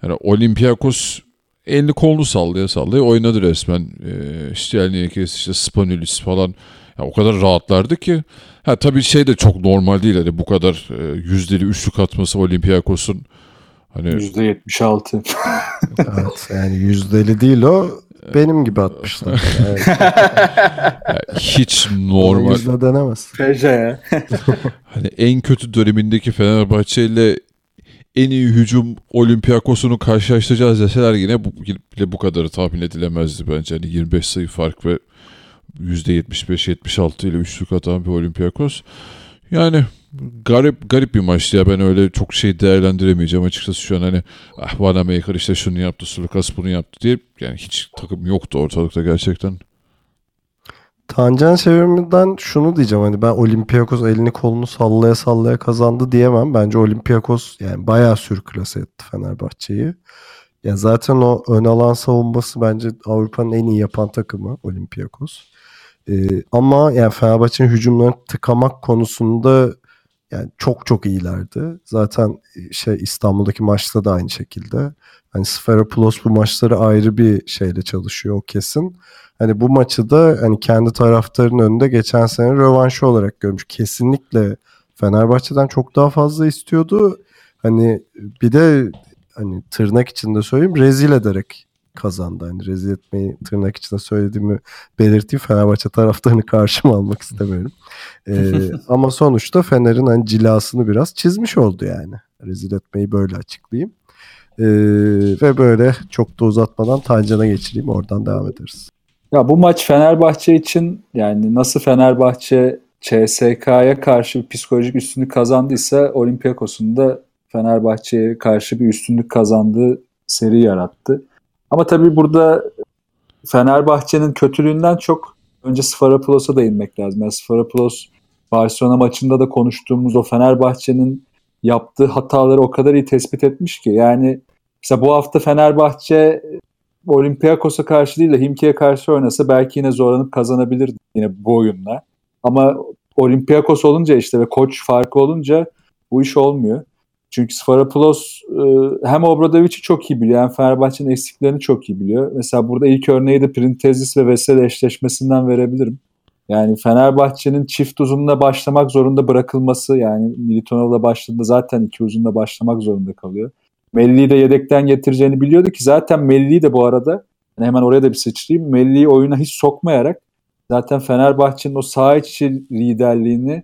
yani Olympiakos elini kolunu sallaya sallaya oynadı resmen. Ee, Stelniakis, işte Spanulis falan. Ya o kadar rahatlardı ki. Ha tabii şey de çok normal değil. Hani bu kadar e, yüzdeli üçlük atması Olympiakos'un. Hani %76. Evet yani yüzdeli değil o benim gibi atmışlar. Evet, hiç normal. Yüzde denemez. Ya. Hani en kötü dönemindeki Fenerbahçe ile en iyi hücum Olympiakos'unu karşılaştıracağız deseler yine bu, bile bu kadarı tahmin edilemezdi bence. Hani 25 sayı fark ve %75-76 ile üçlük atan bir Olympiakos. Yani garip garip bir maçtı ya ben öyle çok şey değerlendiremeyeceğim açıkçası şu an hani ah Vanamaker işte şunu yaptı Sulukas bunu yaptı diye yani hiç takım yoktu ortalıkta gerçekten. Tancan çevirmeden şunu diyeceğim hani ben Olympiakos elini kolunu sallaya sallaya kazandı diyemem. Bence Olympiakos yani bayağı sürklase etti Fenerbahçe'yi. Ya zaten o ön alan savunması bence Avrupa'nın en iyi yapan takımı Olympiakos. Ee, ama yani Fenerbahçe'nin hücumlarını tıkamak konusunda yani çok çok iyilerdi. Zaten şey İstanbul'daki maçta da aynı şekilde. Hani Sferopoulos bu maçları ayrı bir şeyle çalışıyor o kesin. Hani bu maçı da hani kendi taraftarının önünde geçen sene rövanşı olarak görmüş. Kesinlikle Fenerbahçe'den çok daha fazla istiyordu. Hani bir de hani tırnak içinde söyleyeyim rezil ederek kazandı. Hani rezil etmeyi tırnak içinde söylediğimi belirteyim. Fenerbahçe taraftarını karşıma almak istemiyorum. Ee, ama sonuçta Fener'in hani cilasını biraz çizmiş oldu yani. Rezil etmeyi böyle açıklayayım. Ee, ve böyle çok da uzatmadan Tancan'a geçireyim. Oradan devam ederiz. Ya bu maç Fenerbahçe için yani nasıl Fenerbahçe CSK'ya karşı bir psikolojik üstünlük kazandıysa Olympiakos'un da Fenerbahçe'ye karşı bir üstünlük kazandığı seri yarattı. Ama tabii burada Fenerbahçe'nin kötülüğünden çok önce Sfaraplos'a da inmek lazım. Yani Sfaraplos Barcelona maçında da konuştuğumuz o Fenerbahçe'nin yaptığı hataları o kadar iyi tespit etmiş ki. Yani mesela bu hafta Fenerbahçe Olympiakos'a karşı değil de Himki'ye karşı oynasa belki yine zorlanıp kazanabilirdi yine bu oyunla. Ama Olympiakos olunca işte ve koç farkı olunca bu iş olmuyor. Çünkü Sfarapoulos e, hem Obradovic'i çok iyi biliyor hem Fenerbahçe'nin eksiklerini çok iyi biliyor. Mesela burada ilk örneği de Printezis ve Vesel eşleşmesinden verebilirim. Yani Fenerbahçe'nin çift uzunla başlamak zorunda bırakılması yani Militonov'la başladığında zaten iki uzunla başlamak zorunda kalıyor. Melli'yi de yedekten getireceğini biliyordu ki zaten Melli'yi de bu arada yani hemen oraya da bir sıçrayayım. Melli'yi oyuna hiç sokmayarak zaten Fenerbahçe'nin o saha içi liderliğini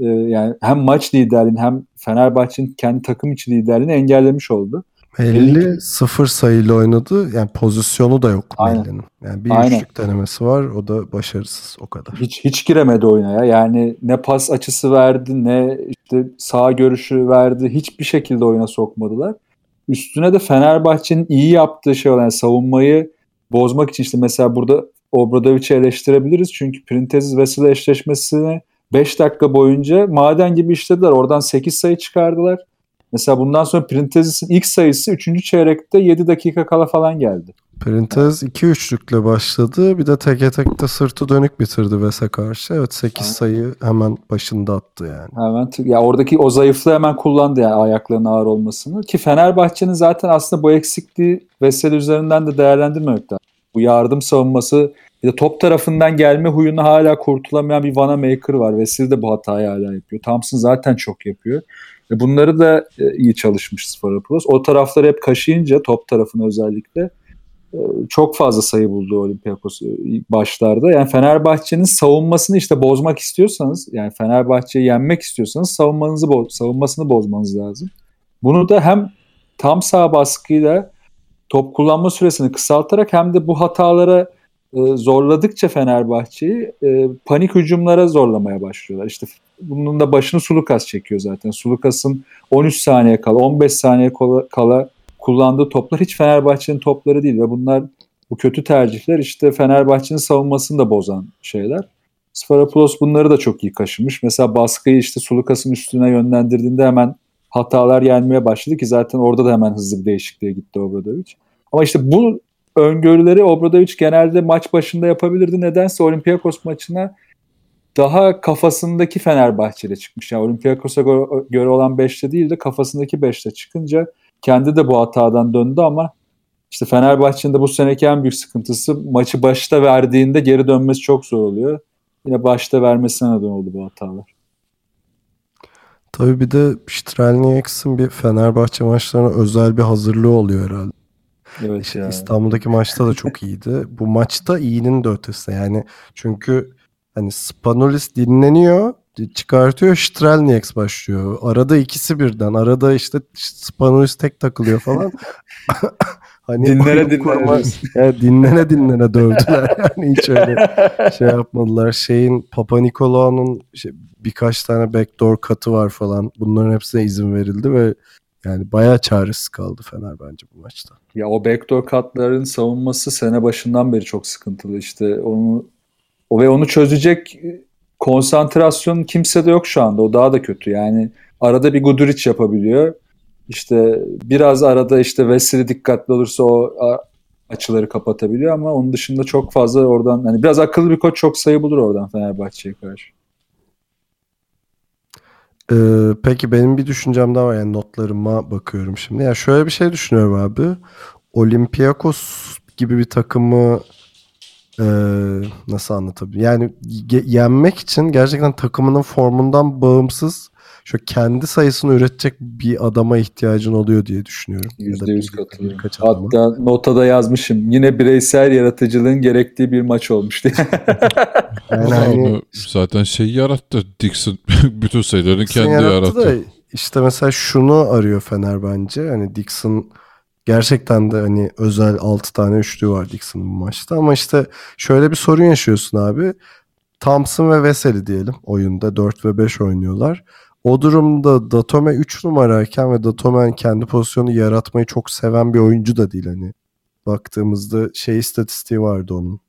e, yani hem maç liderliğini hem Fenerbahçe'nin kendi takım içi liderliğini engellemiş oldu. Melli sıfır sayıyla oynadı. Yani pozisyonu da yok Melli'nin. Yani bir Aynen. üçlük denemesi var. O da başarısız o kadar. Hiç hiç giremedi oyuna ya. Yani ne pas açısı verdi ne işte sağ görüşü verdi. Hiçbir şekilde oyuna sokmadılar. Üstüne de Fenerbahçe'nin iyi yaptığı şey olan yani savunmayı bozmak için işte mesela burada Obradovic'i eleştirebiliriz. Çünkü Printez Vesel eşleşmesini 5 dakika boyunca maden gibi işlediler. Oradan 8 sayı çıkardılar. Mesela bundan sonra Printez'in ilk sayısı 3. çeyrekte 7 dakika kala falan geldi. Printez 2 üçlükle başladı. Bir de teke tekte sırtı dönük bitirdi Ves'e karşı. Evet 8 Aynen. sayı hemen başında attı yani. Hemen ya oradaki o zayıflığı hemen kullandı yani ayaklarının ağır olmasını. Ki Fenerbahçe'nin zaten aslında bu eksikliği Vesel üzerinden de değerlendirmemek lazım. Bu yardım savunması bir de top tarafından gelme huyunu hala kurtulamayan bir Vanamaker var. Vesel de bu hatayı hala yapıyor. Thompson zaten çok yapıyor. Ve bunları da e, iyi çalışmış Sfarapulos. O tarafları hep kaşıyınca top tarafını özellikle e, çok fazla sayı buldu Olympiakos e, başlarda. Yani Fenerbahçe'nin savunmasını işte bozmak istiyorsanız yani Fenerbahçe'yi yenmek istiyorsanız savunmanızı bo- savunmasını bozmanız lazım. Bunu da hem tam sağ baskıyla top kullanma süresini kısaltarak hem de bu hatalara e, zorladıkça Fenerbahçe'yi e, panik hücumlara zorlamaya başlıyorlar. İşte bunun da başını Sulukas çekiyor zaten. Sulukas'ın 13 saniye kala, 15 saniye kala, kala kullandığı toplar hiç Fenerbahçe'nin topları değil ve bunlar bu kötü tercihler işte Fenerbahçe'nin savunmasını da bozan şeyler. Sfarapulos bunları da çok iyi kaşımış. Mesela baskıyı işte Sulukas'ın üstüne yönlendirdiğinde hemen hatalar gelmeye başladı ki zaten orada da hemen hızlı bir değişikliğe gitti Obradovic. Ama işte bu öngörüleri Obradovic genelde maç başında yapabilirdi. Nedense Olympiakos maçına daha kafasındaki Fenerbahçe'de çıkmış. Yani Olympiakos'a göre olan 5'te değil de kafasındaki 5'te çıkınca kendi de bu hatadan döndü ama işte Fenerbahçe'nin de bu seneki en büyük sıkıntısı maçı başta verdiğinde geri dönmesi çok zor oluyor. Yine başta vermesine neden oldu bu hatalar. Tabii bir de Strelniaks'ın bir Fenerbahçe maçlarına özel bir hazırlığı oluyor herhalde. Evet işte ya. İstanbul'daki maçta da çok iyiydi. Bu maçta iyinin de ötesi yani. Çünkü hani Spanulis dinleniyor çıkartıyor Strelnieks başlıyor. Arada ikisi birden. Arada işte Spanulis tek takılıyor falan. hani dinlene dinlene. ya dinlene dinlene dövdüler. Yani hiç öyle şey yapmadılar. Şeyin Papa Nikolaou'nun şey, birkaç tane backdoor katı var falan. Bunların hepsine izin verildi ve yani bayağı çaresiz kaldı Fener bence bu maçta. Ya o backdoor katların savunması sene başından beri çok sıkıntılı. İşte onu o ve onu çözecek konsantrasyon kimse de yok şu anda. O daha da kötü. Yani arada bir Guduric yapabiliyor. İşte biraz arada işte Veseli dikkatli olursa o açıları kapatabiliyor ama onun dışında çok fazla oradan hani biraz akıllı bir koç çok sayı bulur oradan Fenerbahçe'ye karşı. Ee, peki benim bir düşüncem daha var yani notlarıma bakıyorum şimdi. Yani şöyle bir şey düşünüyorum abi. Olympiakos gibi bir takımı Ee, nasıl anlatabilirim? Yani yenmek için gerçekten takımının formundan bağımsız şu kendi sayısını üretecek bir adama ihtiyacın oluyor diye düşünüyorum. Yüzde yüz katılıyorum. adama. Hatta notada yazmışım. Yine bireysel yaratıcılığın gerektiği bir maç olmuş diye. Yani hani zaten şey yarattı. Dixon bütün sayılarını Dixon kendi yarattı. da işte mesela şunu arıyor Fener bence. Hani Dixon gerçekten de hani özel 6 tane üçlü var Dixon'ın bu maçta ama işte şöyle bir sorun yaşıyorsun abi. Thompson ve Veseli diyelim oyunda 4 ve 5 oynuyorlar. O durumda Datome 3 numarayken ve Datome kendi pozisyonu yaratmayı çok seven bir oyuncu da değil hani. Baktığımızda şey istatistiği vardı onun.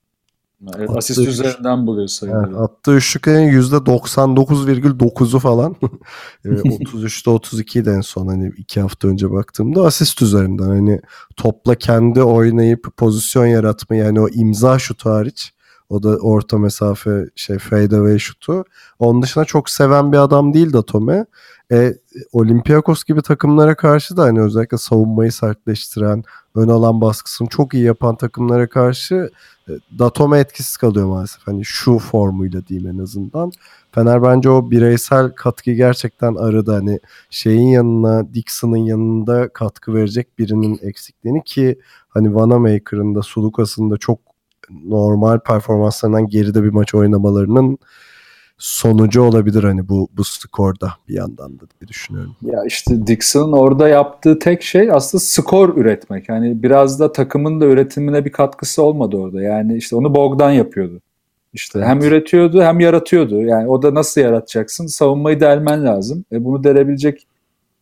Evet, Attığı asist üç- üzerinden buluyor sayıları. Yani attığı üçlüklerin %99,9'u falan. E, 33'te 32'ydi en son hani iki hafta önce baktığımda asist üzerinden hani topla kendi oynayıp pozisyon yaratma yani o imza şutu hariç o da orta mesafe şey fade away şutu. Onun dışında çok seven bir adam değil Datome. E, Olympiakos gibi takımlara karşı da hani özellikle savunmayı sertleştiren, ön alan baskısını çok iyi yapan takımlara karşı e, Datome etkisiz kalıyor maalesef. Hani şu formuyla diyeyim en azından. Fener bence o bireysel katkı gerçekten aradı. Hani şeyin yanına Dixon'ın yanında katkı verecek birinin eksikliğini ki hani Vanamaker'ın da Sulukas'ın da çok normal performanslarından geride bir maç oynamalarının sonucu olabilir hani bu bu skorda bir yandan da diye düşünüyorum. Ya işte Dixon'ın orada yaptığı tek şey aslında skor üretmek. Yani biraz da takımın da üretimine bir katkısı olmadı orada. Yani işte onu Bogdan yapıyordu. İşte hem üretiyordu hem yaratıyordu. Yani o da nasıl yaratacaksın? Savunmayı delmen lazım. E bunu delebilecek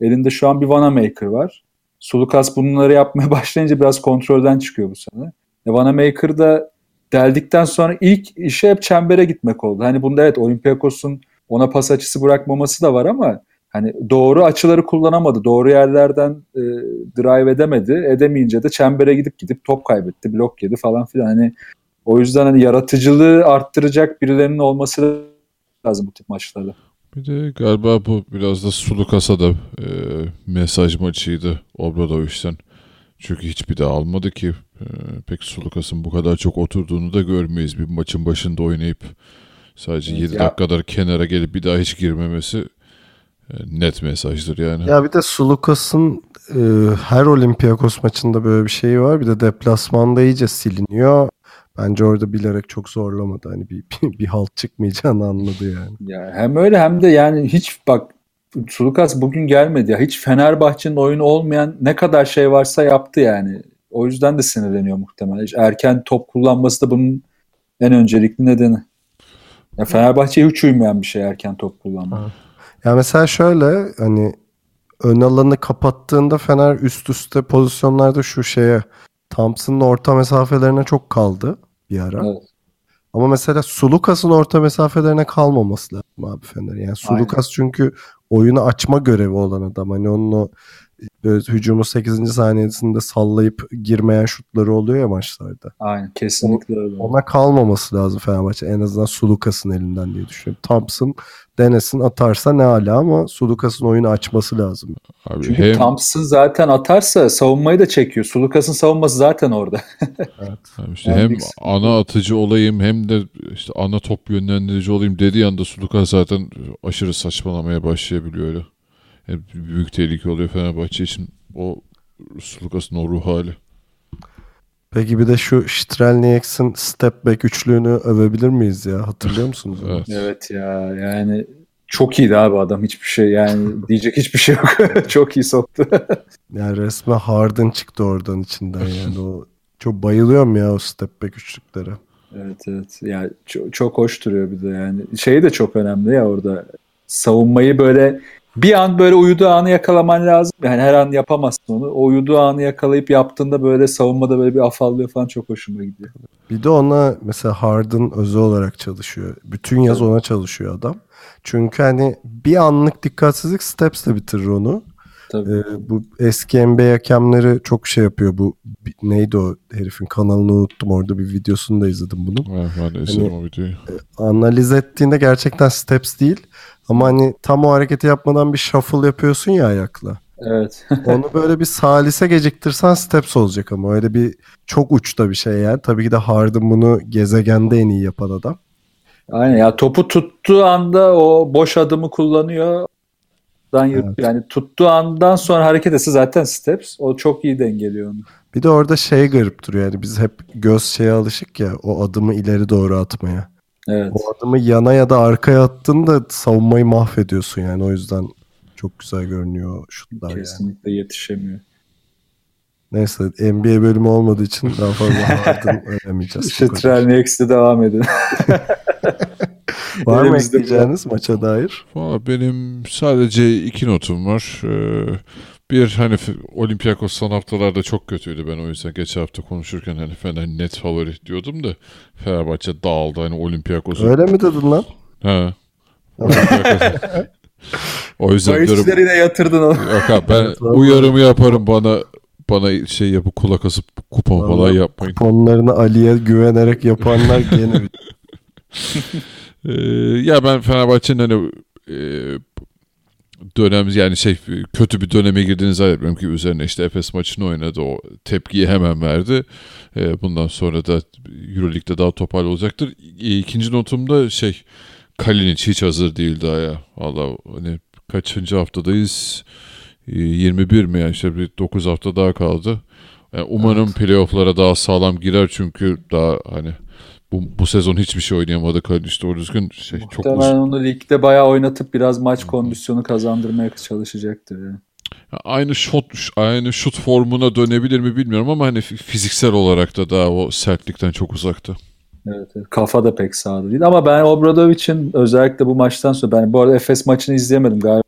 elinde şu an bir Vanamaker var. Sulukas bunları yapmaya başlayınca biraz kontrolden çıkıyor bu sene. E Vanamaker da deldikten sonra ilk işe hep çembere gitmek oldu. Hani bunda evet Olympiakos'un ona pas açısı bırakmaması da var ama hani doğru açıları kullanamadı. Doğru yerlerden e, drive edemedi. Edemeyince de çembere gidip gidip top kaybetti. Blok yedi falan filan. Hani o yüzden hani yaratıcılığı arttıracak birilerinin olması lazım bu tip maçlarda. Bir de galiba bu biraz da Sulukas'a da e, mesaj maçıydı Obradoviç'ten. Çünkü hiçbir daha almadı ki. E, pek Sulukas'ın bu kadar çok oturduğunu da görmeyiz. Bir maçın başında oynayıp sadece Evet 7 ya. dakikalar kenara gelip bir daha hiç girmemesi e, net mesajdır yani. Ya bir de Sulukas'ın e, her Olympiakos maçında böyle bir şeyi var. Bir de deplasmanda iyice siliniyor. Bence orada bilerek çok zorlamadı. Hani bir, bir, bir halt çıkmayacağını anladı yani. Ya hem öyle hem de yani hiç bak Sulukas bugün gelmedi ya. Hiç Fenerbahçe'nin oyunu olmayan ne kadar şey varsa yaptı yani. O yüzden de sinirleniyor muhtemelen. Hiç erken top kullanması da bunun en öncelikli nedeni. Ya Fenerbahçe'ye hiç uymayan bir şey erken top kullanmak. Ya mesela şöyle hani ön alanı kapattığında Fener üst üste pozisyonlarda şu şeye Thompson'ın orta mesafelerine çok kaldı bir ara. Evet. Ama mesela Sulukas'ın orta mesafelerine kalmaması lazım abi Fener. Yani Sulukas çünkü oyunu açma görevi olan adam. Hani onun o hücumu 8. saniyesinde sallayıp girmeyen şutları oluyor ya maçlarda. Aynen kesinlikle öyle. Ona kalmaması lazım Fenerbahçe. En azından Sulukas'ın elinden diye düşünüyorum. Thompson denesin atarsa ne ala ama Sulukas'ın oyunu açması lazım. Abi Çünkü hem Thompson zaten atarsa savunmayı da çekiyor. Sulukas'ın savunması zaten orada. Abi işte hem ana atıcı olayım hem de işte ana top yönlendirici olayım dediği anda Sulukas zaten aşırı saçmalamaya başlayabiliyor öyle. Yani büyük tehlike oluyor Fenerbahçe için o Sulukas'ın o ruh hali. Peki bir de şu Strelniaks'ın step back üçlüğünü övebilir miyiz ya? Hatırlıyor musunuz? Evet. evet ya yani çok iyiydi abi adam hiçbir şey yani diyecek hiçbir şey yok. çok iyi soktu. Yani resmen Harden çıktı oradan içinden yani o çok bayılıyorum ya o step back üçlüklere. Evet evet. Yani çok, çok hoş duruyor bir de yani. Şey de çok önemli ya orada. Savunmayı böyle bir an böyle uyuduğu anı yakalaman lazım. Yani her an yapamazsın onu. O uyuduğu anı yakalayıp yaptığında böyle savunmada böyle bir afallıyor falan çok hoşuma gidiyor. Bir de ona mesela Harden özel olarak çalışıyor. Bütün yaz ona çalışıyor adam. Çünkü hani bir anlık dikkatsizlik steps'le bitirir onu. Tabii. Ee, bu eski NBA hakemleri çok şey yapıyor. Bu neydi o herifin kanalını unuttum. Orada bir videosunu da izledim bunun. Evet, ben de izledim o videoyu. Analiz ettiğinde gerçekten steps değil. Ama hani tam o hareketi yapmadan bir shuffle yapıyorsun ya ayakla. Evet. Onu böyle bir salise geciktirsen steps olacak ama öyle bir çok uçta bir şey yani. Tabii ki de Harden bunu gezegende en iyi yapan adam. Aynen ya topu tuttuğu anda o boş adımı kullanıyor. Yır- Evet. Yani tuttuğu andan sonra hareket etse zaten steps. O çok iyi dengeliyor onu. Bir de orada şey garip duruyor yani biz hep göz şeye alışık ya o adımı ileri doğru atmaya. Evet. O adımı yana ya da arkaya attığında savunmayı mahvediyorsun yani o yüzden çok güzel görünüyor şutlar yani. Kesinlikle yetişemiyor. Neyse NBA bölümü olmadığı için daha fazla Harden öğrenemeyeceğiz. Kadar. Trelnix'te devam edin. Var mı ekleyeceğiniz maça dair? Valla benim sadece iki notum var. Ee, bir hani Olympiakos son haftalarda çok kötüydü. Ben o yüzden geçen hafta konuşurken hani Fener net favori diyordum da Fenerbahçe dağıldı hani Olympiakos'u. Öyle mi dedin lan? He. O yüzden diyorum Bahislerine yatırdın onu. yok abi ben uyarımı yaparım bana bana şey yapıp kulak asıp kupon falan yapmayın. Kuponlarını Ali'ye güvenerek yapanlar gene Ee, ya ben Fenerbahçe'nin hani e, dönem yani şey kötü bir döneme girdiğini zannetmiyorum ki üzerine işte Efes maçını oynadı o tepkiyi hemen verdi. Ee, bundan sonra da Euroleague'de daha topal olacaktır. İkinci notumda şey Kalinic hiç hazır değil daha ya. Valla hani kaçıncı haftadayız? Ee, 21 mi yani işte bir 9 hafta daha kaldı. Yani umarım playoff'lara daha sağlam girer çünkü daha hani bu, bu sezon hiçbir şey oynayamadı Kalinic doğru düzgün şey çok. Muhtemelen onu ligde bayağı oynatıp biraz maç kondisyonu kazandırmaya çalışacaktır. Yani. Aynı şut aynı şut formuna dönebilir mi bilmiyorum ama hani fiziksel olarak da daha o sertlikten çok uzakta. Evet, evet. Kafa da pek sağda değil. Ama ben Obradovic'in özellikle bu maçtan sonra ben bu arada Efes maçını izleyemedim galiba.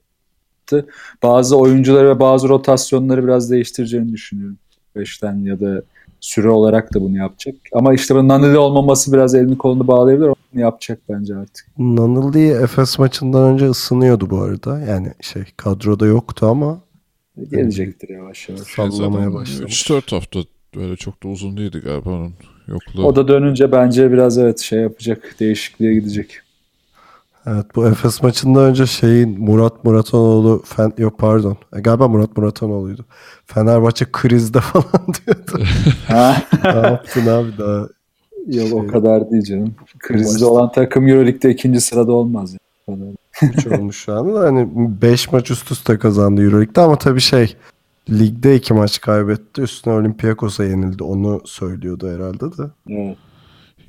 Bazı oyuncuları ve bazı rotasyonları biraz değiştireceğini düşünüyorum. Beşten ya da süre olarak da bunu yapacak. Ama işte bu Naneli olmaması biraz elini kolunu bağlayabilir. Onu yapacak bence artık. Nanıldi Efes maçından önce ısınıyordu bu arada. Yani şey kadroda yoktu ama Gelecektir yavaş yavaş. sallamaya başlamış. 3-4 hafta öyle çok da uzun değildi galiba onun yokluğu. O da dönünce bence biraz evet şey yapacak. Değişikliğe gidecek. Evet bu Efes maçından önce şeyin Murat Muratanoğlu fen yok pardon. E, galiba Murat Muratanoğlu'ydu. Fenerbahçe krizde falan diyordu. Ne yaptın abi daha? Yok o Şey- kadar değil canım. Krizde olan takım Euroleague'de ikinci sırada olmaz. Yani. O kadar. Üç olmuş şu anda. Hani 5 maç üst üste kazandı Euroleague'de ama tabii şey ligde 2 maç kaybetti. Üstüne Olympiakos'a yenildi. Onu söylüyordu herhalde de. Evet.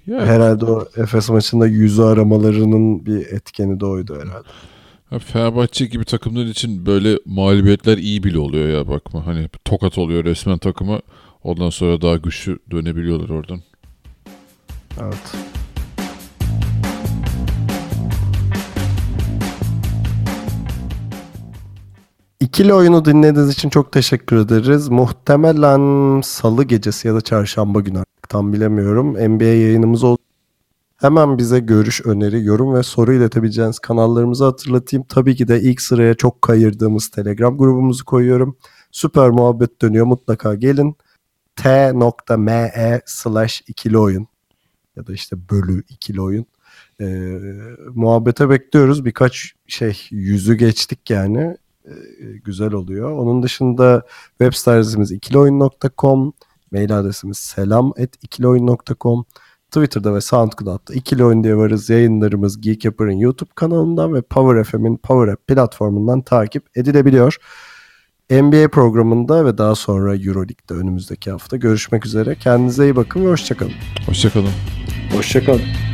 Ya, Herhalde o Efes maçında yüzü aramalarının bir etkeni de oydu herhalde. ya Fenerbahçe gibi takımlar için böyle mağlubiyetler iyi bile oluyor ya bakma. Hani tokat oluyor resmen takıma. Ondan sonra daha güçlü dönebiliyorlar oradan. Evet. İkili oyunu dinlediğiniz için çok teşekkür ederiz. Muhtemelen salı gecesi ya da çarşamba günü tam bilemiyorum. NBA yayınımız oldu. Hemen bize görüş, öneri, yorum ve soru iletebileceğiniz kanallarımızı hatırlatayım. Tabii ki de ilk sıraya çok kayırdığımız Telegram grubumuzu koyuyorum. Süper muhabbet dönüyor mutlaka gelin. t.me slash ikili oyun ya da işte bölü ikili oyun. Ee, muhabbete bekliyoruz. Birkaç şey yüzü geçtik yani. Ee, güzel oluyor. Onun dışında web sitemiz ikilioyun.com mail adresimiz selam.ikilioyun.com Twitter'da ve SoundCloud'da ikili oyun diye varız. Yayınlarımız Geek Yapar'ın YouTube kanalından ve Power FM'in Power App platformundan takip edilebiliyor. NBA programında ve daha sonra Euroleague'de önümüzdeki hafta görüşmek üzere. Kendinize iyi bakın ve hoşçakalın. Hoşçakalın. Hoşçakalın.